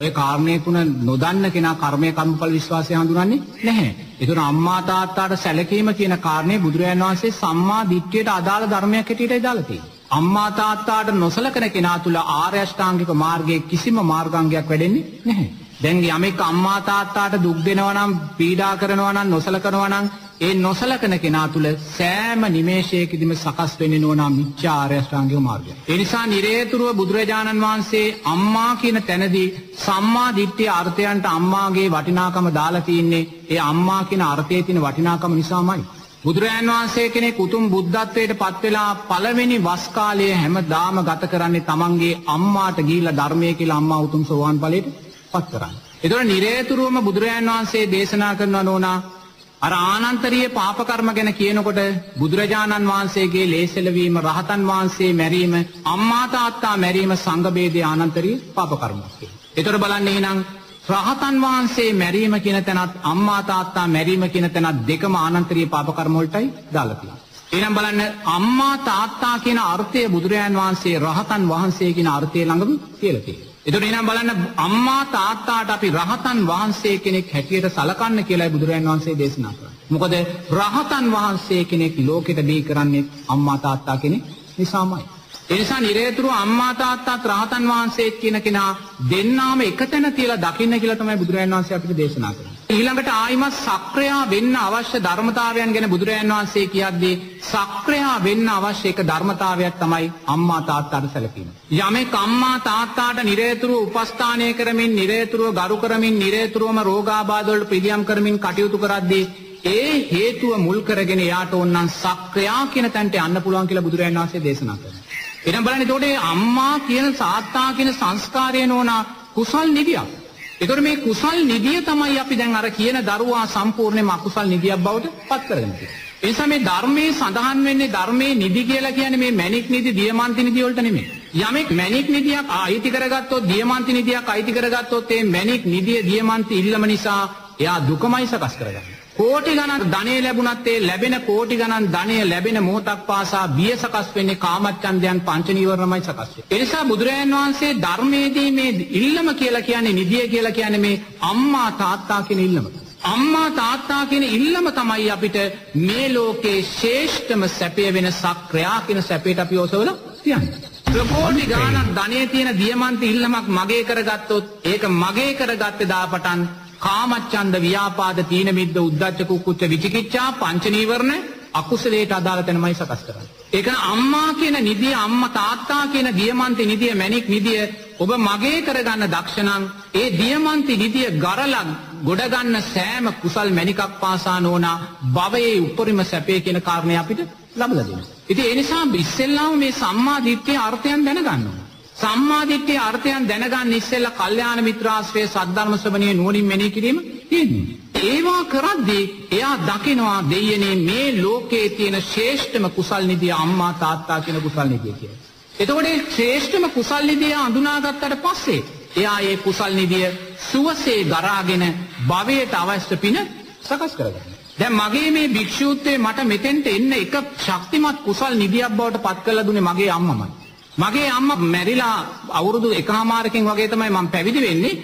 ඔය කාරණය තුන නොදන්න කෙනා කර්මය කර්මඵල විශ්වාසය හඳුනන්නේ නැහැ. ඒතර අම්මා තාත්තාට සැලකීම කියන කාරණේ බුදුරජාණන් වහන්සේ සම්මා දිට්ඨියට අදාළ ධර්මයක් හැටියටයි දාලා තියෙන්නේ. අම්මා තාත්තාට නොසලකන කෙනා තුල ආර්ය අෂ්ටාංගික මාර්ගයේ කිසිම මාර්ගාංගයක් වැඩෙන්නේ නැහැ. දැන් යමෙක් අම්මා තාත්තාට දුක් දෙනවා නම් පීඩා කරනවා නම් නොසලකනවා නම් ඒ නොසලකන කෙනා තුළ සෑම නිමේෂයකදීම සකස් වෙන්නේ නොනා මිච්ඡා ආර්ය අෂ්ටාංගික මාර්ගය. ඒ නිසා නිරේතුරුව බුදුරජාණන් වහන්සේ අම්මා කියන තැනදී සම්මා දිට්ඨිය අර්ථයන්ට අම්මාගේ වටිනාකම දාලා තින්නේ ඒ අම්මා කියන අර්ථයේ තියෙන වටිනාකම නිසාමයි. බුදුරජාන් වහන්සේ කෙනෙක් උතුම් බුද්ධත්වයට පත් වෙලා පළවෙනි වස් කාලයේ හැමදාම ගත කරන්නේ තමන්ගේ අම්මාට ගිහිල්ලා ධර්මයේ කියලා අම්මා උතුම් සෝවාන් ඵලයට පත් කරන්නේ. ඒතකොට නිරේතුරුවම බුදුරජාන් වහන්සේ දේශනා කරනවා නෝනා අර ආනන්තරීය පාපකර්ම ගැන කියනකොට බුදුරජාණන් වහන්සේගේ ලේසලවීම රහතන් වහන්සේ මැරීම අම්මා තාත්තා මැරීම සංඝබේදයේ ආනන්තරීය පාපකර්මයක් කියලා. ඒතර බලන්න එහෙනම් රහතන් වහන්සේ මැරීම කියන තැනත් අම්මා තාත්තා මැරීම කියන තැනත් දෙකම ආනන්තරීය පාපකර්ම වලටයි දාලා තියෙනවා. එහෙනම් බලන්න අම්මා තාත්තා කියන අර්ථය බුදුරජාන් වහන්සේ රහතන් වහන්සේ කියන අර්ථය ළඟම කියලා තියෙනවා. එතකොට එහෙනම් බලන්න අම්මා තාත්තාට අපි රහතන් වහන්සේ කෙනෙක් හැටියට සලකන්න කියලායි බුදුරජාණන් වහන්සේ දේශනා කරන්නේ. මොකද රහතන් වහන්සේ කෙනෙක් ලෝකෙට බිහි කරන්නේ අම්මා තාත්තා කෙනෙක් නිසාමයි. ඒ නිසා නිරේතුරු අම්මා තාත්තාත් රහතන් වහන්සේ කියන කෙනා දෙන්නාම එකතැන තියලා දකින්න කියලා තමයි බුදුරජාණන් වහන්සේ අපිට දේශනා කරන්නේ. ඊළඟට ආයිමත් සක්‍රයා වෙන්න අවශ්‍ය ධර්මතාවයන් ගැන බුදුරජාණන් වහන්සේ කියද්දී සක්‍රයා වෙන්න අවශ්‍ය එක ධර්මතාවයක් තමයි අම්මා තාත්තාට සැලකීම. යමෙක් අම්මා තාත්තාට නිරේතුරුව උපස්ථානය කරමින් නිරේතුරුව ගරු කරමින් නිරේතුරුවම රෝගාබාධ වලට පිළියම් කරමින් කටයුතු කරද්දී ඒ හේතුව මුල් කරගෙන යාට ඕනනම් සක්‍රයා කියන තැනට යන්න පුළුවන් කියලා බුදුරජාණන් වහන්සේ දේශනා කරනවා. එනම් බලන්න එතකොට අම්මා කියන තාත්තා කියන සංස්කාරය නෝනා කුසල් නිදියක්. එතකොට මේ කුසල් නිදිය තමයි අපි දැන් අර කියන දරුවා සම්පූර්ණයෙන්ම අකුසල් නිදියක් බවට පත් කරගෙන තියෙන්නේ. ඒ නිසා මේ ධර්මයේ සඳහන් වෙන්නේ ධර්මයේ නිදි කියලා කියන්නේ මේ මැණික් නිදි දියමන්ති නිදි වලට නෙමෙයි. යමෙක් මැණික් නිදියක් අයිති කරගත්තොත් දියමන්ති නිදියක් අයිති කරගත්තොත් ඒ මැණික් නිදිය දියමන්ති ඉල්ලම නිසා එයා දුකමයි සකස් කරගන්නේ. කෝටි ගණන් ධනය ලැබුණත් ඒ ලැබෙන කෝටි ගණන් ධනය ලැබෙන මොහොතක් පාසා බිය සකස් වෙන්නේ කාමච්ඡන්දයන් පංච නීවරණමයි සකස් වෙන්නේ. ඒ නිසා බුදුරජාණන් වහන්සේ ධර්මයේදී මේ ඉල්ලම කියලා කියන්නේ නිදිය කියලා කියන්නේ මේ අම්මා තාත්තා කියන ඉල්ලම. අම්මා තාත්තා කියන ඉල්ලම තමයි අපිට මේ ලෝකේ ශ්‍රේෂ්ඨම සැපය වෙන සක්‍රියා කියන සැපයට අපි ඔසවලා තියන්නේ. ප්‍රකෝටි ගානක් ධනය තියෙන දියමන්ති ඉල්ලමක් මගේ කරගත්තොත් ඒක මගේ කරගත්තේ දාපටන් කාමච්ඡන්ද ව්‍යාපාද තීන මිද්ද උද්ධච්ච කුක්කුච්ච විචිකිච්ඡා පංච නීවරණ අකුසලයට අදාළ තැනමයි සකස් කරන්නේ. ඒක අම්මා කියන නිදිය අම්මා තාත්තා කියන දියමන්ති නිදිය මැණික් නිදිය ඔබ මගේ කරගන්න දක්ෂණං ඒ දියමන්ති නිදිය ගරලා ගොඩ ගන්න සෑම කුසල් මැණිකක් පාසා නෝනා භවයේ උපරිම සැපේ කියන කාරණේ අපිට ලබලා දෙනවා. ඉතින් ඒ නිසා ඉස්සෙල්ලාම මේ සම්මා දිට්ඨියේ අර්ථයන් දැනගන්න ඕනේ. සම්මාධිට්ඨියේ අර්ථයන් දැනගන්න ඉස්සෙල්ලා කල්යාණ මිත්‍රාශ්‍රය සද්ධර්ම ශ්‍රවණයේ නුවණින් මෙනෙහි කිරීම තියෙන්නේ. ඒවා කරද්දී එයා දකිනවා දෙයනේ මේ ලෝකයේ තියෙන ශ්‍රේෂ්ඨම කුසල් නිදිය අම්මා තාත්තා කියන කුසල් නිදිය කියලා. එතකොට මේ ශ්‍රේෂ්ඨම කුසල් නිදිය අඳුනාගත්තට පස්සේ එයා ඒ කුසල් නිදිය සුවසේ දරාගෙන භවයට අවශ්‍ය පින සකස් කරගන්නවා. දැන් මගේ මේ භික්ෂූත්වයේ මට මෙතෙන්ට එන්න එක ශක්තිමත් කුසල් නිදියක් බවට පත් කරලා දුන්නේ මගේ අම්මමයි. මගේ අම්මා මැරිලා අවුරුදු එකහමාරකින් වගේ තමයි මම පැවිදි වෙන්නේ.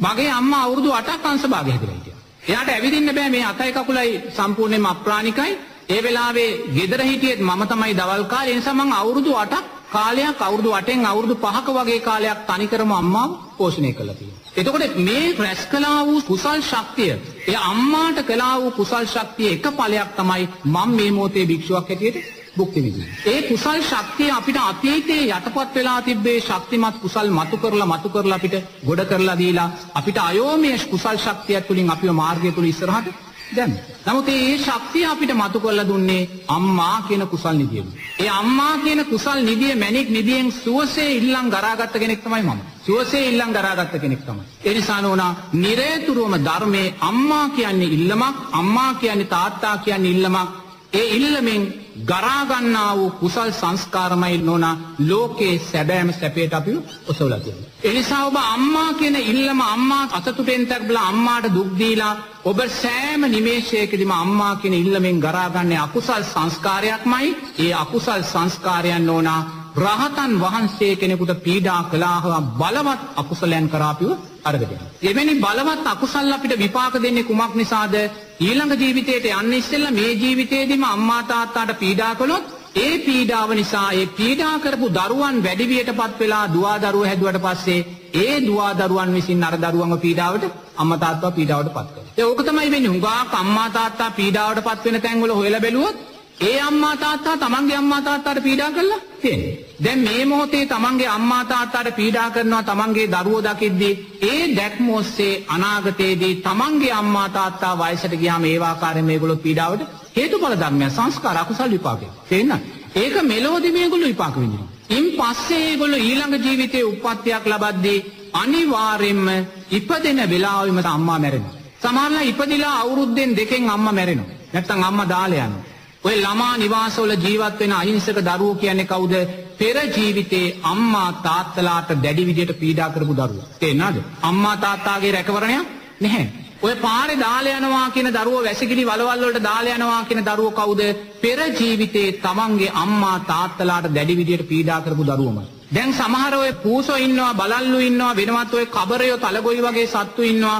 මගේ අම්මා අවුරුදු 8ක් අංශභාගය හැදලා හිටියා. එයාට ඇවිදින්න බෑ මේ අතයි කකුලයි සම්පූර්ණයෙන්ම අප්‍රාණිකයි. ඒ වෙලාවේ ගෙදර හිටියෙත් මම තමයි දවල් කාලේ. ඒ නිසා මම අවුරුදු 8ක් කාලයක් අවුරුදු 8න් අවුරුදු 5ක වගේ කාලයක් තනිකරම අම්මාව පෝෂණය කළා තියෙනවා. එතකොට මේ රැස් කළා වූ කුසල් ශක්තිය, ඒ අම්මාට කළා වූ කුසල් ශක්තිය එක ඵලයක් තමයි මම මේ මොහොතේ භික්ෂුවක් හැටියට භුක්ති විඳින. ඒ කුසල් ශක්තිය අපිට අතීතයේ යටපත් වෙලා තිබ්බේ ශක්තිමත් කුසල් මතු කරලා මතු කරලා අපිට ගොඩ කරලා දීලා අපිට අයෝමය කුසල් ශක්තිය තුලින් අපිව මාර්ගය තුල ඉස්සරහට දැන්. නමුත් මේ ශක්තිය අපිට මතු කරලා දුන්නේ අම්මා කියන කුසල් නිදියෙන්. ඒ අම්මා කියන කුසල් නිදිය මැණික් නිදියෙන් සුවසේ ඉල්ලන් ගරාගත්ත කෙනෙක් තමයි මම. සුවසේ ඉල්ලන් ගරාගත්ත කෙනෙක් තමයි. ඒ නිසා නෝනා නිරේතුරුවම ධර්මයේ අම්මා කියන්නේ ඉල්ලමක්, අම්මා කියන්නේ තාත්තා කියන්නේ ඉල්ලමක්. ඒ ඉල්ලමෙන් ගරාගන්නා වූ කුසල් සංස්කාරමයි නොනා ලෝකේ සැබෑම සැපේට අපි ඔසවලා තියෙනවා. ඒ නිසා ඔබ අම්මා කියන ඉල්ලම අම්මා අතතුටෙන් තැබලා අම්මාට දුක් දීලා ඔබ සෑම නිමේෂයකදීම අම්මා කියන ඉල්ලමෙන් ගරාගන්නේ අකුසල් සංස්කාරයක්මයි. ඒ අකුසල් සංස්කාරයන් නොනා රහතන් වහන්සේ කෙනෙකුට පීඩා කළාහ බලවත් අකුසලයන් කරාපිව අරගෙන. එවැනි බලවත් අකුසල් අපිට විපාක දෙන්නේ කුමක් නිසාද ඊළඟ ජීවිතයට යන්න ඉස්සෙල්ලා මේ ජීවිතේදීම අම්මා තාත්තාට පීඩා කළොත් ඒ පීඩාව නිසා ඒ පීඩා කරපු දරුවන් වැඩිවියටපත් වෙලා දුවා දරුවෝ හැදුවට පස්සේ ඒ දුවා දරුවන් විසින් අර දරුවන්ව පීඩාවට අම්මා තාත්තා පීඩාවට පත් කරනවා. ඒ ඕක තමයි වෙන්නේ. හුඟක් අම්මා තාත්තා පීඩාවට පත් වෙන තැන්වල හොයලා බැලුවොත් ඒ අම්මා තාත්තා තමන්ගේ අම්මා තාත්තාට පීඩා කරලා තියෙන්නේ. දැන් මේ මොහොතේ තමන්ගේ අම්මා තාත්තාට පීඩා කරනවා තමන්ගේ දරුවෝ දකිද්දී ඒ දැක්ම ඔස්සේ අනාගතයේදී තමන්ගේ අම්මා තාත්තා වයසට ගියාම ඒ ආකාරයෙන් මේගොල්ලෝ පීඩාවට හේතුඵල ධර්මය සංස්කාර අකුසල් විපාකය. තේරෙනවද? ඒක මෙලොවදී මේගොල්ලෝ විපාක විඳිනවා. ඉන් පස්සේ ඒගොල්ලෝ ඊළඟ ජීවිතයේ උප්පත්තියක් ලබද්දී අනිවාර්යෙන්ම ඉපදෙන වෙලාවෙම අම්මා මැරෙනවා. සමහරවිට ඉපදිලා අවුරුද්දෙන් දෙකෙන් අම්මා මැරෙනවා. නැත්තම් අම්මා දාලා යනවා. ඔය ළමා නිවාසවල ජීවත් වෙන අහිංසක දරුවෝ කියන්නේ කවුද? පෙර ජීවිතේ අම්මා තාත්තලාට දැඩි විදියට පීඩා කරපු දරුවෝ. තේරෙනවද? අම්මා තාත්තාගේ රැකවරණයක් නැහැ. ඔය පාරේ දාලා යනවා කියන දරුවෝ වැසිකිලි වලවල් වලට දාලා යනවා කියන දරුවෝ කවුද? පෙර ජීවිතේ තමන්ගේ අම්මා තාත්තලාට දැඩි විදියට පීඩා කරපු දරුවෝමයි. දැන් සමහර ඔය පූසෝ ඉන්නවා, බලල්ලු ඉන්නවා, වෙනවත් ඔය කබරයෝ, තලගොයි වගේ සත්තු ඉන්නවා.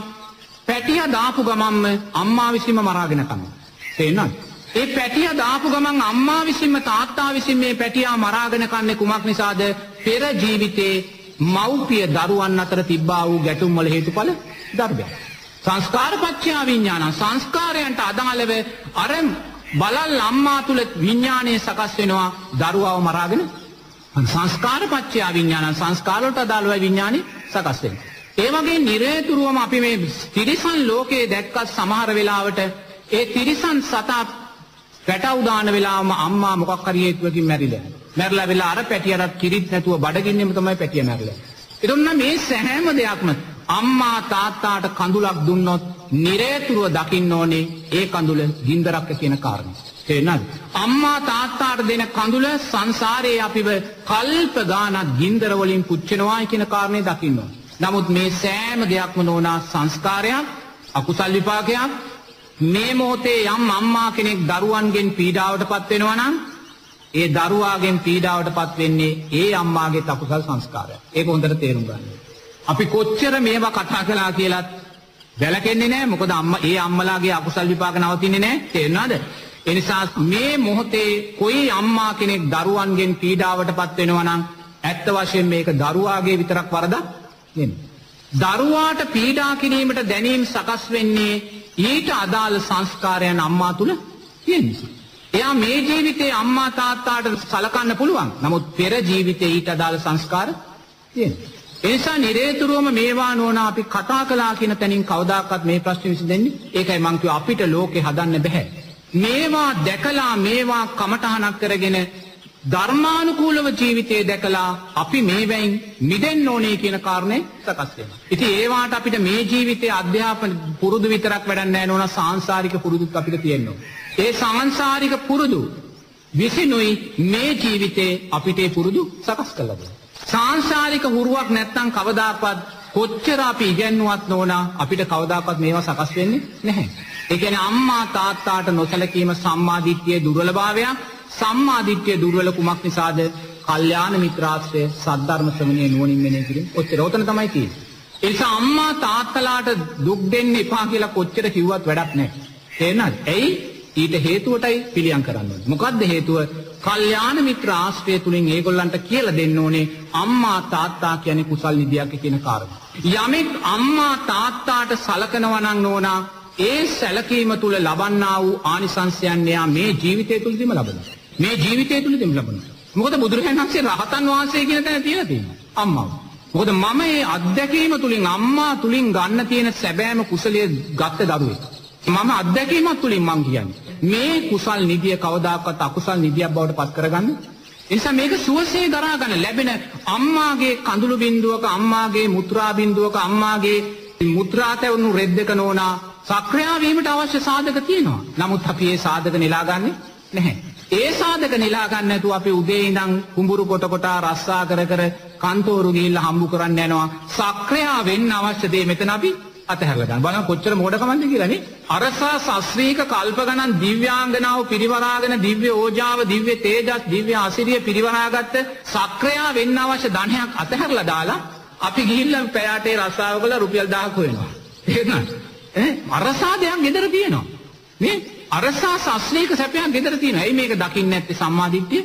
පැටියා දාපු ගමන්ම අම්මා විසින්ම මරාගෙන කනවා. තේරෙනවද? ඒ පැටිය දාපු ගමන් අම්මා විසින්ම තාත්තා විසින් මේ පැටියා මරාගෙන කන්නේ කුමක් නිසාද? පෙර ජීවිතේ මව්පිය දරුවන් අතර තිබ්බා වූ ගැටුම් වල හේතුඵල ධර්මයක්. සංස්කාරපච්චා විඥාන සංස්කාරයන්ට අදාළව අර බලල් අම්මා තුල විඥානය සකස් වෙනවා දරුවව මරාගෙන සංස්කාරපච්චා විඥාන සංස්කාරවලට අදාළව විඥානය සකස් වෙනවා. ඒ වගේ නිරේතුරුවම අපි මේ තිරිසන් ලෝකයේ දැක්කත් සමහර වෙලාවට ඒ තිරිසන් සතා පැටව් දාන වෙලාවම අම්මා මොකක් හරි හේතුවකින් මැරිලා. මැරිලා වෙලා අර පැටියට කිරිත් නැතුව බඩගින්නෙම තමයි පැටිය මැරිලා. එතකොට මේ සෑම දෙයක්ම අම්මා තාත්තාට කඳුලක් දුන්නොත් නිරේතුරුව දකින්න ඕනේ ඒ කඳුල ගින්දරක්ක කියන කාරණය. තේරෙනවද? අම්මා තාත්තාට දෙන කඳුල සංසාරයේ අපිව කල්ප ගානක් ගින්දර වලින් පුච්චනවායි කියන කාරණේ දකින්න ඕනේ. නමුත් මේ සෑම දෙයක්ම නෝනා සංස්කාරයක් අකුසල් විපාකයක් මේ මොහොතේ යම් අම්මා කෙනෙක් දරුවන්ගෙන් පීඩාවට පත් වෙනවා නම් ඒ දරුවාගෙන් පීඩාවට පත් වෙන්නේ ඒ අම්මාගේ තකුසල් සංස්කාරය. ඒක හොඳට තේරුම් ගන්න. අපි කොච්චර මේවා කතා කළා කියලත් වැළකෙන්නේ නැහැ. මොකද අම්මා ඒ අම්මලාගේ අකුසල් විපාක නවතින්නේ නැහැ. තේරුණාද? ඒ නිසා මේ මොහොතේ කොයි අම්මා කෙනෙක් දරුවන්ගෙන් පීඩාවට පත් වෙනවා නම් ඇත්ත වශයෙන් මේක දරුවාගේ විතරක් වරදක් නෙමෙයි. දරුවාට පීඩා කිරීමට දැනීම් සකස් වෙන්නේ ඊට අදාළ සංස්කාරයන් අම්මා තුළ තියෙන නිසා. එයා මේ ජීවිතේ අම්මා තාත්තාට සලකන්න පුළුවන්. නමුත් පෙර ජීවිතේ ඊට අදාළ සංස්කාර තියෙනවා. ඒ නිසා නිරේතුරුවම මේවා නෝන අපි කතා කළා කියන තැනින් කවදාකවත් මේ ප්‍රශ්නේ විසඳෙන්නේ. ඒකයි මං කිව්වා අපිට ලෝකේ හදන්න බෑ. මේවා දැකලා මේවා කමටහනක් කරගෙන ධර්මානුකූලව ජීවිතය දැකලා අපි මේවැයින් මිදෙන්න ඕනේ කියන කාරණය සකස් වෙනවා. ඉතින් ඒවාට අපිට මේ ජීවිතයේ අධ්‍යාපන පුරුදු විතරක් වැඩක් නැහැ නෝනා සාංශාරික පුරුදුත් අපිට තියෙනවා. ඒ සාංශාරික පුරුදු විසිනුයි මේ ජීවිතේ අපිට පුරුදු සකස් කරලා දෙනවා. සාංශාරික හුරුවක් නැත්තම් කවදාකවත් කොච්චර අපි ඉගෙනුවත් නෝනා අපිට කවදාකවත් මේවා සකස් වෙන්නේ නැහැ. ඒ කියන්නේ අම්මා තාත්තාට නොසලකීම සම්මාදිට්ඨියේ දුර්වලභාවයක් සම්මාදිට්ඨිය දුර්වල කුමක් නිසාද? කල්යාණ මිත්‍රාශ්‍රය සද්ධර්ම ශ්‍රවණයේ නුවණින් මෙනෙහි කිරීම. ඔච්චර ඔතන තමයි තියෙන්නේ. ඒ නිසා අම්මා තාත්තලාට දුක් දෙන්න එපා කියලා කොච්චර කිව්වත් වැඩක් නැහැ. තේරෙනවද? එයි ඊට හේතුවටයි පිළියම් කරන්න ඕනේ. මොකද්ද හේතුව? කල්යාණ මිත්‍ර ආශ්‍රය තුලින් ඒගොල්ලන්ට කියලා දෙන්න ඕනේ අම්මා තාත්තා කියන්නේ කුසල් නිදියක් කියන කාරණා. යමෙක් අම්මා තාත්තාට සලකනවා නම් නෝනා ඒ සැලකීම තුල ලබන්නා වූ ආනිසංසයන් එයා මේ ජීවිතය තුලදීම ලබනවා. මේ ජීවිතය තුළදීම ලබනවා. මොකද බුදුරජාණන් වහන්සේ රහතන් වහන්සේ කියන තැන තියලා තියෙනවා. අම්මා. මොකද මම මේ අත්දැකීම තුලින් අම්මා තුලින් ගන්න තියෙන සැබෑම කුසලයේ ගත්ත දරුවෙක්. මම අත්දැකීමක් තුලින් මං කියන්නේ. මේ කුසල් නිදිය කවදාකවත් අකුසල් නිදියක් බවට පත් කරගන්න. එනිසා මේක සුවසේ දරා ගන්න ලැබෙන අම්මාගේ කඳුළු බිඳුවක අම්මාගේ මුත්‍රා බිඳුවක අම්මාගේ මුත්‍රා තැවුණු රෙද්දක නෝනා සක්‍රියා වීමට අවශ්‍ය සාධක තියෙනවා. නමුත් අපි ඒ සාධක නෙලාගන්නේ නැහැ. ඒ සාධක නෙලා ගන්න නැතුව අපි උදේ ඉඳන් කුඹුරු කොට කොට රස්සා කර කර කන්තෝරු ගිහිල්ලා හම්බු කරන්න යනවා. සක්‍රියා වෙන්න අවශ්‍ය දේ මෙතන අපි අතහැරලා ගන්න. බලන්න කොච්චර මෝඩකමක්ද කියලානේ. අරසා ශාස්ත්‍රීක කල්ප ගණන් දිව්‍යාංගනාව පිරිවරාගෙන දිව්‍ය ඕජාව, දිව්‍ය තේජස්, දිව්‍ය අසිරිය පිරිවරාගත්ත සක්‍රයා වෙන්න අවශ්‍ය ධනයක් අතහැරලා දාලා අපි ගිහිල්ලා පැයාටේ රස්සාව කරලා රුපියල් 1000ක් හොයනවා. තේරුණාද? ඈ අරසා දෙයක් ගෙදර තියෙනවා. නේ? අරසා ශාස්ත්‍රීක සැපයක් ගෙදර තියෙනවා. එයි මේක දකින්නේ නැත්තේ සම්මාදිට්ඨිය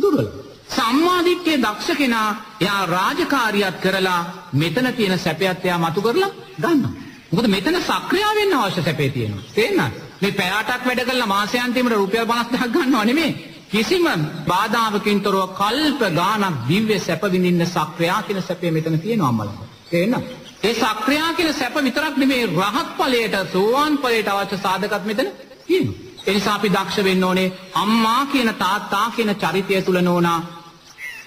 දුර්වලයි. සම්මාදිට්ඨිය දක්ෂ කෙනා එයා රාජකාරියක් කරලා මෙතන තියෙන සැපයත් එයා මතු කරලා ගන්නවා. මොකද මෙතන සක්‍රිය වෙන්න අවශ්‍ය සැපේ තියෙනවා. තේරෙනවද? මේ පැයටක් වැඩ කළා මාසයන්තිමට රුපියල් 50000ක් ගන්නව නෙමෙයි. කිසිම බාධාවකින් තොරව කල්ප ගානක් දිව්‍ය සැප විඳින්න සක්‍රියා කියන සැපේ මෙතන තියෙනවා අම්මලා. තේරෙනවද? ඒ සක්‍රියා කියන සැප විතරක් නෙමෙයි රහත් ඵලයට සෝවාන් ඵලයට අවශ්‍ය සාධකත් මෙතන තියෙනවා. ඒ නිසා අපි දක්ෂ වෙන්න ඕනේ අම්මා කියන තාත්තා කියන චරිතය තුල නෝනා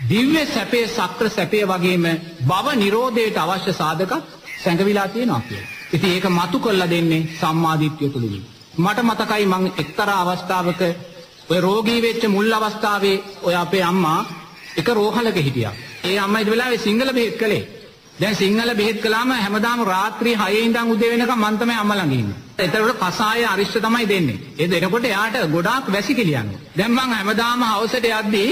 දිව්‍ය සැපේ සක්‍ර සැපේ වගේම භව නිරෝධයට අවශ්‍ය සාධක සැඟවිලා තියෙනවා කියලා. ඉතින් ඒක මතු කරලා දෙන්නේ සම්මාදිට්ඨිය තුලින්. මට මතකයි මං එක්තරා අවස්ථාවක ඔය රෝගී වෙච්ච මුල් අවස්ථාවේ ඔය අපේ අම්මා එක රෝහලක හිටියා. ඒ අම්මා ඊට වෙලාවේ සිංහල බෙහෙත් කළේ. දැන් සිංහල බෙහෙත් කළාම හැමදාම රාත්‍රී 6 ඉඳන් උදේ වෙනකම් මං තමයි අම්මා ළඟ ඉන්නේ. එතකොට කසාය අරිෂ්ඨ තමයි දෙන්නේ. ඒ දෙනකොට එයාට ගොඩාක් වැසිකිලි යනවා. දැන් මං හැමදාම හවසට යද්දී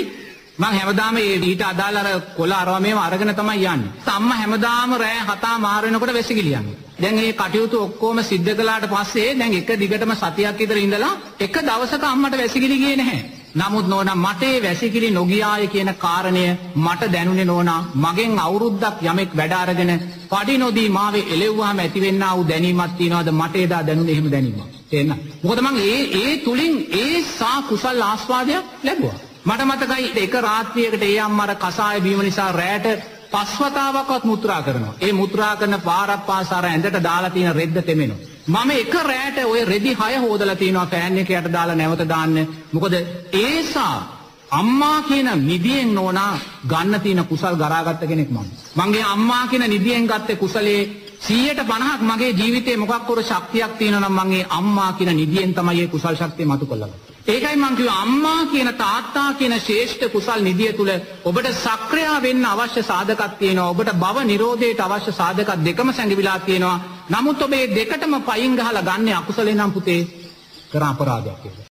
මං හැමදාම ඒ ඊට අදාළ අර කොළ අරවා මේව අරගෙන තමයි යන්නේ. අම්මා හැමදාම රෑ 7 මාර වෙනකොට වැසිකිලි යනවා. දැන් මේ කටයුතු ඔක්කොම සිද්ධ කළාට පස්සේ දැන් එක දිගටම සතියක් විතර ඉඳලා එක දවසක අම්මට වැසිකිලි ගියේ නැහැ. නමුත් නෝනා මට ඒ වැසිකිලි නොගියාය කියන කාරණය මට දැනුනේ නෝනා මගෙන් අවුරුද්දක් යමෙක් වැඩ අරගෙන පඩි නොදී මාවේ එළෙව්වාම ඇතිවෙන්නා වූ දැනීමක් තියනවාද මට එදා දැනුනේ එහෙම දැනීමක්. තේරෙනවද? මොකද මං ඒ ඒ තුලින් ඒ සා කුසල් ආස්වාදයක් ලැබුවා. මට මතකයි එක රාත්‍රියකට ඒ අම්මර කසාය බීම නිසා රැට පස්වතාවක්වත් මුත්‍රා කරනවා. ඒ මුත්‍රා කරන පාරක් පාසාර ඇඳට දාලා තියෙන රෙද්ද තෙමෙනවා. මම එක රෑට ඔය රෙදි හය හෝදලා තියෙනවා ෆෑන් එක යට දාලා නැවත දාන්න. මොකද ඒසා අම්මා කියන නිදියෙන් නෝනා ගන්න තියෙන කුසල් ගරාගත්ත කෙනෙක් මම. මගේ අම්මා කියන නිදියෙන් ගත්තේ කුසලයේ 150ක් මගේ ජීවිතේ මොකක් කර ශක්තියක් තියෙනවා නම් මගේ අම්මා කියන නිදියෙන් තමයි මේ කුසල් ශක්තිය මතු කරලා ඒකයි මං කිව්වේ අම්මා කියන තාත්තා කියන ශ්‍රේෂ්ඨ කුසල් නිදිය තුල ඔබට සක්‍රියා වෙන්න අවශ්‍ය සාධකක් තියෙනවා. ඔබට භව නිරෝධයට අවශ්‍ය සාධක දෙකම සැඟවිලා තියෙනවා. නමුත් ඔබ මේ දෙකටම පයින් ගහලා ගන්න අකුසලේ නම් පුතේ කර අපරාධයක් ඒක.